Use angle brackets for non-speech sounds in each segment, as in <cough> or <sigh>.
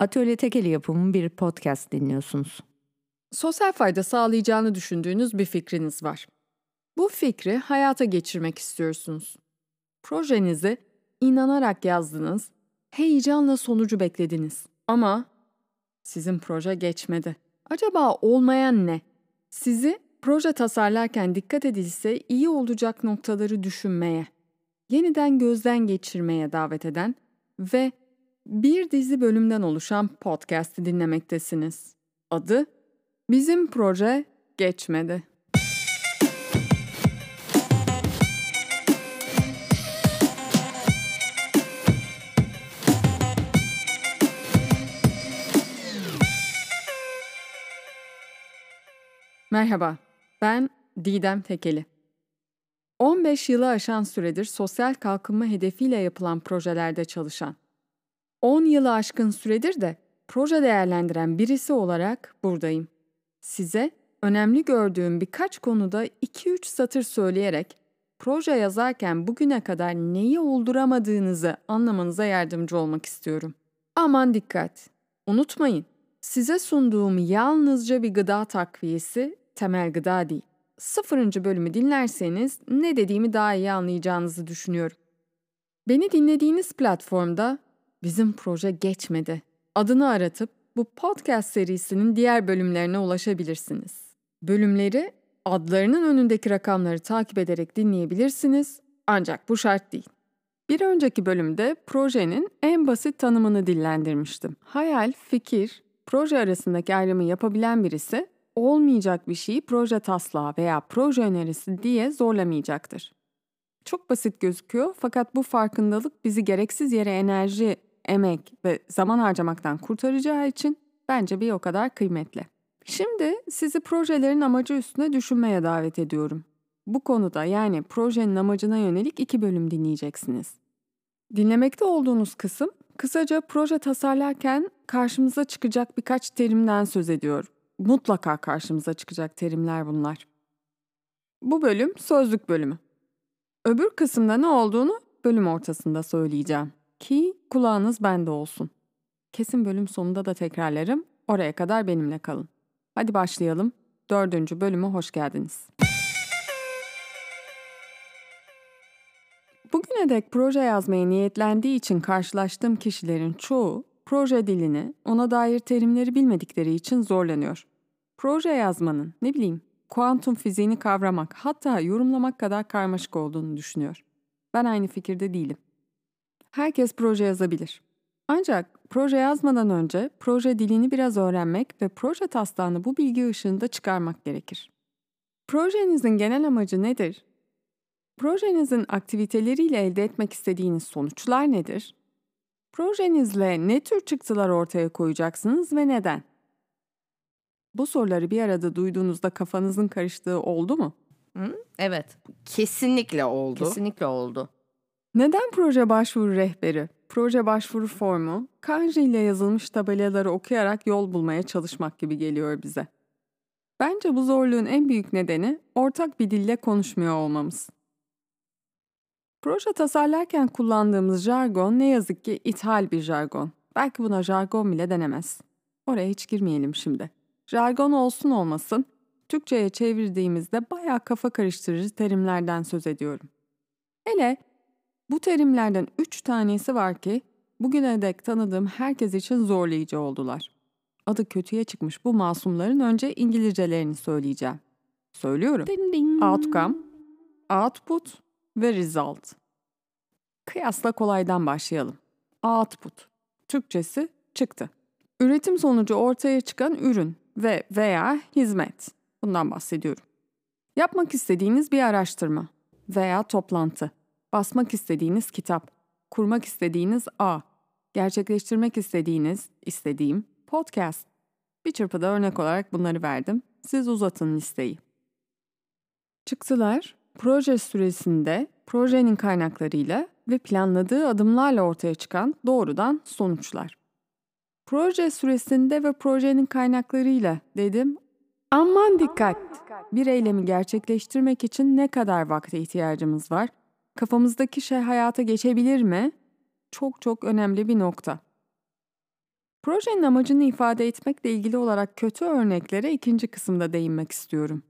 Atölye Tekeli yapımı bir podcast dinliyorsunuz. Sosyal fayda sağlayacağını düşündüğünüz bir fikriniz var. Bu fikri hayata geçirmek istiyorsunuz. Projenizi inanarak yazdınız, heyecanla sonucu beklediniz. Ama sizin proje geçmedi. Acaba olmayan ne? Sizi proje tasarlarken dikkat edilse iyi olacak noktaları düşünmeye, yeniden gözden geçirmeye davet eden ve bir dizi bölümden oluşan podcast'i dinlemektesiniz. Adı Bizim Proje Geçmedi. Merhaba, ben Didem Tekeli. 15 yılı aşan süredir sosyal kalkınma hedefiyle yapılan projelerde çalışan, 10 yılı aşkın süredir de proje değerlendiren birisi olarak buradayım. Size önemli gördüğüm birkaç konuda 2-3 satır söyleyerek proje yazarken bugüne kadar neyi olduramadığınızı anlamanıza yardımcı olmak istiyorum. Aman dikkat! Unutmayın, size sunduğum yalnızca bir gıda takviyesi, temel gıda değil. Sıfırıncı bölümü dinlerseniz ne dediğimi daha iyi anlayacağınızı düşünüyorum. Beni dinlediğiniz platformda bizim proje geçmedi. Adını aratıp bu podcast serisinin diğer bölümlerine ulaşabilirsiniz. Bölümleri adlarının önündeki rakamları takip ederek dinleyebilirsiniz ancak bu şart değil. Bir önceki bölümde projenin en basit tanımını dillendirmiştim. Hayal, fikir, proje arasındaki ayrımı yapabilen birisi olmayacak bir şeyi proje taslağı veya proje önerisi diye zorlamayacaktır. Çok basit gözüküyor fakat bu farkındalık bizi gereksiz yere enerji, emek ve zaman harcamaktan kurtaracağı için bence bir o kadar kıymetli. Şimdi sizi projelerin amacı üstüne düşünmeye davet ediyorum. Bu konuda yani projenin amacına yönelik iki bölüm dinleyeceksiniz. Dinlemekte olduğunuz kısım kısaca proje tasarlarken karşımıza çıkacak birkaç terimden söz ediyor. Mutlaka karşımıza çıkacak terimler bunlar. Bu bölüm sözlük bölümü. Öbür kısımda ne olduğunu bölüm ortasında söyleyeceğim. Ki kulağınız bende olsun. Kesin bölüm sonunda da tekrarlarım. Oraya kadar benimle kalın. Hadi başlayalım. Dördüncü bölüme hoş geldiniz. Bugüne dek proje yazmaya niyetlendiği için karşılaştığım kişilerin çoğu proje dilini, ona dair terimleri bilmedikleri için zorlanıyor. Proje yazmanın, ne bileyim, kuantum fiziğini kavramak, hatta yorumlamak kadar karmaşık olduğunu düşünüyor. Ben aynı fikirde değilim. Herkes proje yazabilir. Ancak proje yazmadan önce proje dilini biraz öğrenmek ve proje taslağını bu bilgi ışığında çıkarmak gerekir. Projenizin genel amacı nedir? Projenizin aktiviteleriyle elde etmek istediğiniz sonuçlar nedir? Projenizle ne tür çıktılar ortaya koyacaksınız ve neden? Bu soruları bir arada duyduğunuzda kafanızın karıştığı oldu mu? Hı? Evet. Kesinlikle oldu. Kesinlikle oldu. Neden proje başvuru rehberi, proje başvuru formu, kanji ile yazılmış tabelaları okuyarak yol bulmaya çalışmak gibi geliyor bize? Bence bu zorluğun en büyük nedeni ortak bir dille konuşmuyor olmamız. Proje tasarlarken kullandığımız jargon ne yazık ki ithal bir jargon. Belki buna jargon bile denemez. Oraya hiç girmeyelim şimdi. Jargon olsun olmasın, Türkçe'ye çevirdiğimizde bayağı kafa karıştırıcı terimlerden söz ediyorum. Hele bu terimlerden üç tanesi var ki bugüne dek tanıdığım herkes için zorlayıcı oldular. Adı kötüye çıkmış bu masumların önce İngilizcelerini söyleyeceğim. Söylüyorum. Ding ding. Outcome, output ve result. Kıyasla kolaydan başlayalım. Output. Türkçesi çıktı. Üretim sonucu ortaya çıkan ürün ve veya hizmet. Bundan bahsediyorum. Yapmak istediğiniz bir araştırma veya toplantı basmak istediğiniz kitap, kurmak istediğiniz ağ, gerçekleştirmek istediğiniz, istediğim podcast. Bir çırpıda örnek olarak bunları verdim. Siz uzatın listeyi. Çıktılar, proje süresinde projenin kaynaklarıyla ve planladığı adımlarla ortaya çıkan doğrudan sonuçlar. Proje süresinde ve projenin kaynaklarıyla dedim. Aman dikkat! Bir eylemi gerçekleştirmek için ne kadar vakte ihtiyacımız var kafamızdaki şey hayata geçebilir mi? Çok çok önemli bir nokta. Projenin amacını ifade etmekle ilgili olarak kötü örneklere ikinci kısımda değinmek istiyorum.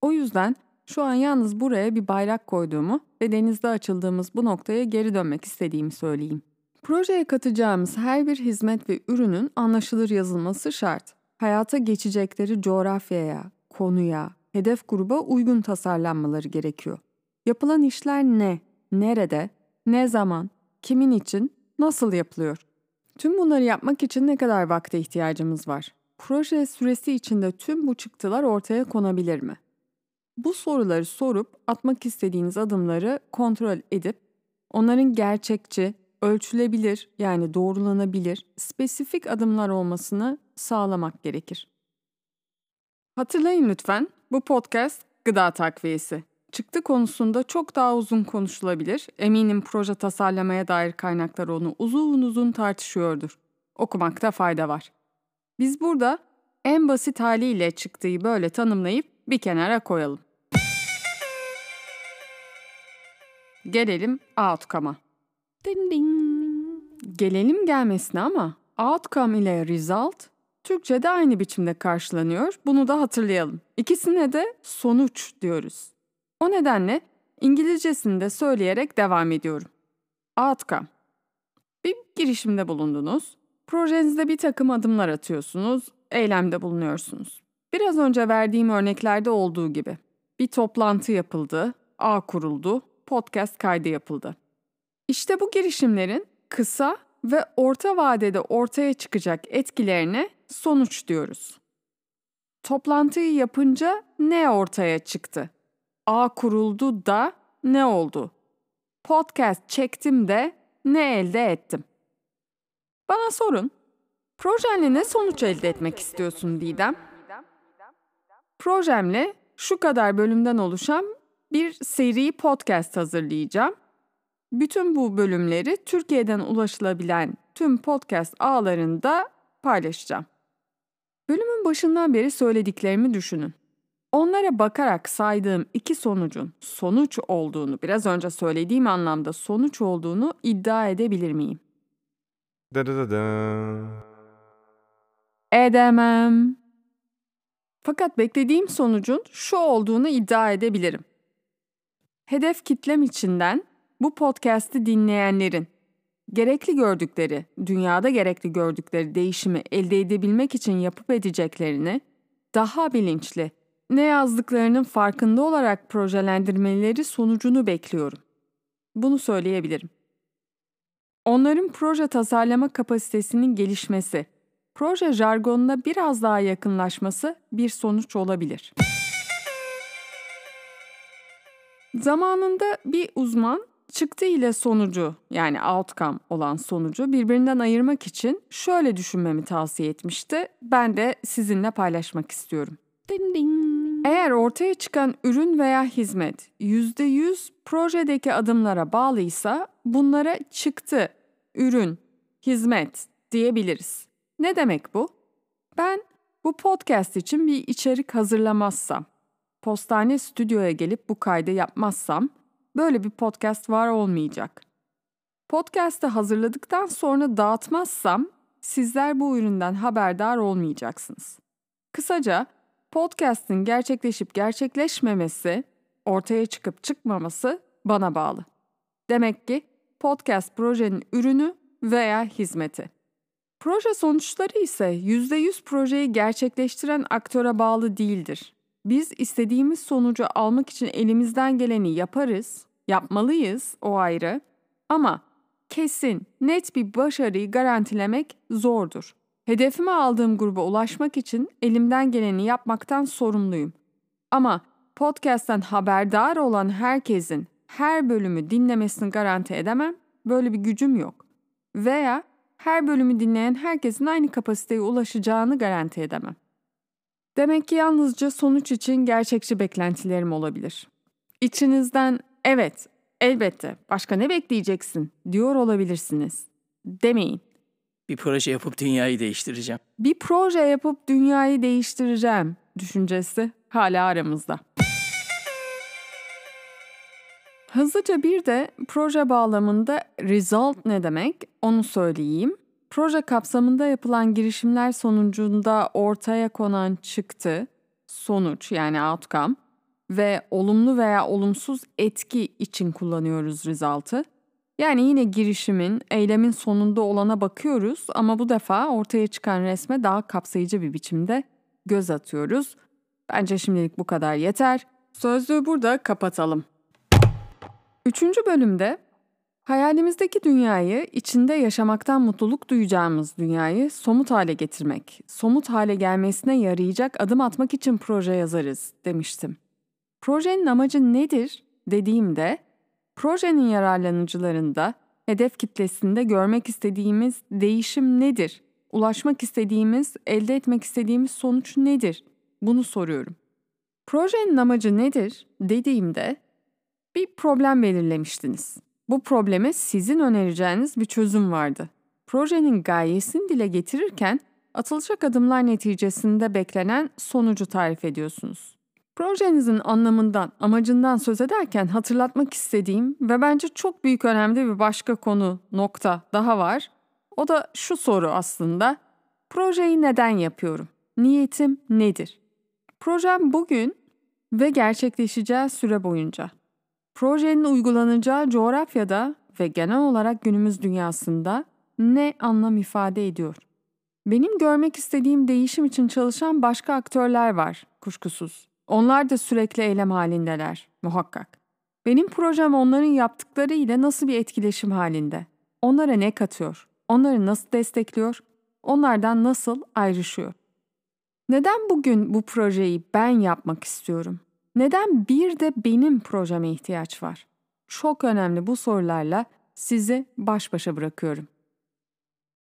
O yüzden şu an yalnız buraya bir bayrak koyduğumu ve denizde açıldığımız bu noktaya geri dönmek istediğimi söyleyeyim. Projeye katacağımız her bir hizmet ve ürünün anlaşılır yazılması şart. Hayata geçecekleri coğrafyaya, konuya, hedef gruba uygun tasarlanmaları gerekiyor. Yapılan işler ne, nerede, ne zaman, kimin için, nasıl yapılıyor? Tüm bunları yapmak için ne kadar vakte ihtiyacımız var? Proje süresi içinde tüm bu çıktılar ortaya konabilir mi? Bu soruları sorup atmak istediğiniz adımları kontrol edip onların gerçekçi, ölçülebilir yani doğrulanabilir, spesifik adımlar olmasını sağlamak gerekir. Hatırlayın lütfen, bu podcast gıda takviyesi. Çıktı konusunda çok daha uzun konuşulabilir. Eminim proje tasarlamaya dair kaynaklar onu uzun uzun tartışıyordur. Okumakta fayda var. Biz burada en basit haliyle çıktığı böyle tanımlayıp bir kenara koyalım. Gelelim outcome'a. Ding ding. Gelelim gelmesine ama outcome ile result Türkçe'de aynı biçimde karşılanıyor. Bunu da hatırlayalım. İkisine de sonuç diyoruz. O nedenle İngilizcesini de söyleyerek devam ediyorum. Outcome. Bir girişimde bulundunuz. Projenizde bir takım adımlar atıyorsunuz, eylemde bulunuyorsunuz. Biraz önce verdiğim örneklerde olduğu gibi. Bir toplantı yapıldı, ağ kuruldu, podcast kaydı yapıldı. İşte bu girişimlerin kısa ve orta vadede ortaya çıkacak etkilerine sonuç diyoruz. Toplantıyı yapınca ne ortaya çıktı? Ağ kuruldu da ne oldu? Podcast çektim de ne elde ettim? Bana sorun. Projenle ne sonuç elde etmek istiyorsun Didem? Projemle şu kadar bölümden oluşan bir seri podcast hazırlayacağım. Bütün bu bölümleri Türkiye'den ulaşılabilen tüm podcast ağlarında paylaşacağım. Bölümün başından beri söylediklerimi düşünün. Onlara bakarak saydığım iki sonucun sonuç olduğunu, biraz önce söylediğim anlamda sonuç olduğunu iddia edebilir miyim? Da da da da. Edemem. Fakat beklediğim sonucun şu olduğunu iddia edebilirim. Hedef kitlem içinden bu podcast'i dinleyenlerin gerekli gördükleri, dünyada gerekli gördükleri değişimi elde edebilmek için yapıp edeceklerini daha bilinçli, ne yazdıklarının farkında olarak projelendirmeleri sonucunu bekliyorum. Bunu söyleyebilirim. Onların proje tasarlama kapasitesinin gelişmesi, proje jargonuna biraz daha yakınlaşması bir sonuç olabilir. Zamanında bir uzman çıktı ile sonucu yani outcome olan sonucu birbirinden ayırmak için şöyle düşünmemi tavsiye etmişti. Ben de sizinle paylaşmak istiyorum. Ding ding. Eğer ortaya çıkan ürün veya hizmet %100 projedeki adımlara bağlıysa bunlara çıktı, ürün, hizmet diyebiliriz. Ne demek bu? Ben bu podcast için bir içerik hazırlamazsam, postane stüdyoya gelip bu kaydı yapmazsam böyle bir podcast var olmayacak. Podcast'ı hazırladıktan sonra dağıtmazsam sizler bu üründen haberdar olmayacaksınız. Kısaca podcast'in gerçekleşip gerçekleşmemesi, ortaya çıkıp çıkmaması bana bağlı. Demek ki podcast projenin ürünü veya hizmeti. Proje sonuçları ise %100 projeyi gerçekleştiren aktöre bağlı değildir. Biz istediğimiz sonucu almak için elimizden geleni yaparız, yapmalıyız o ayrı ama kesin, net bir başarıyı garantilemek zordur. Hedefime aldığım gruba ulaşmak için elimden geleni yapmaktan sorumluyum. Ama podcast'ten haberdar olan herkesin her bölümü dinlemesini garanti edemem. Böyle bir gücüm yok. Veya her bölümü dinleyen herkesin aynı kapasiteye ulaşacağını garanti edemem. Demek ki yalnızca sonuç için gerçekçi beklentilerim olabilir. İçinizden evet, elbette başka ne bekleyeceksin diyor olabilirsiniz. Demeyin. Bir proje yapıp dünyayı değiştireceğim. Bir proje yapıp dünyayı değiştireceğim düşüncesi hala aramızda. Hızlıca bir de proje bağlamında result ne demek onu söyleyeyim. proje kapsamında yapılan girişimler sonucunda ortaya konan çıktı, sonuç yani outcome ve olumlu veya olumsuz etki için kullanıyoruz result'ı. Yani yine girişimin, eylemin sonunda olana bakıyoruz ama bu defa ortaya çıkan resme daha kapsayıcı bir biçimde göz atıyoruz. Bence şimdilik bu kadar yeter. Sözlüğü burada kapatalım. Üçüncü bölümde hayalimizdeki dünyayı, içinde yaşamaktan mutluluk duyacağımız dünyayı somut hale getirmek, somut hale gelmesine yarayacak adım atmak için proje yazarız demiştim. Projenin amacı nedir dediğimde, projenin yararlanıcılarında, hedef kitlesinde görmek istediğimiz değişim nedir? Ulaşmak istediğimiz, elde etmek istediğimiz sonuç nedir? Bunu soruyorum. Projenin amacı nedir dediğimde bir problem belirlemiştiniz. Bu probleme sizin önereceğiniz bir çözüm vardı. Projenin gayesini dile getirirken atılacak adımlar neticesinde beklenen sonucu tarif ediyorsunuz. Projenizin anlamından, amacından söz ederken hatırlatmak istediğim ve bence çok büyük önemli bir başka konu, nokta daha var. O da şu soru aslında. Projeyi neden yapıyorum? Niyetim nedir? Projem bugün ve gerçekleşeceği süre boyunca. Projenin uygulanacağı coğrafyada ve genel olarak günümüz dünyasında ne anlam ifade ediyor? Benim görmek istediğim değişim için çalışan başka aktörler var kuşkusuz. Onlar da sürekli eylem halindeler muhakkak. Benim projem onların yaptıkları ile nasıl bir etkileşim halinde? Onlara ne katıyor? Onları nasıl destekliyor? Onlardan nasıl ayrışıyor? Neden bugün bu projeyi ben yapmak istiyorum? Neden bir de benim projeme ihtiyaç var? Çok önemli bu sorularla sizi baş başa bırakıyorum.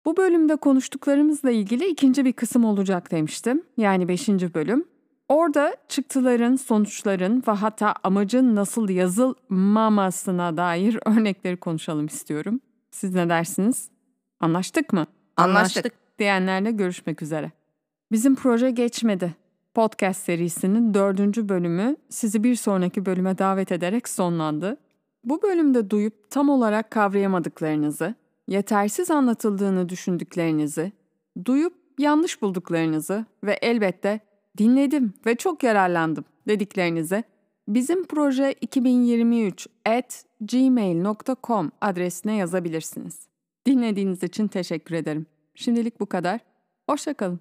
Bu bölümde konuştuklarımızla ilgili ikinci bir kısım olacak demiştim. Yani beşinci bölüm. Orada çıktıların, sonuçların ve hatta amacın nasıl yazılmamasına dair <laughs> örnekleri konuşalım istiyorum. Siz ne dersiniz? Anlaştık mı? Anlaştık. Diyenlerle görüşmek üzere. Bizim proje geçmedi. Podcast serisinin dördüncü bölümü sizi bir sonraki bölüme davet ederek sonlandı. Bu bölümde duyup tam olarak kavrayamadıklarınızı, yetersiz anlatıldığını düşündüklerinizi, duyup yanlış bulduklarınızı ve elbette dinledim ve çok yararlandım dediklerinizi bizim proje 2023 at gmail.com adresine yazabilirsiniz. Dinlediğiniz için teşekkür ederim. Şimdilik bu kadar. Hoşçakalın.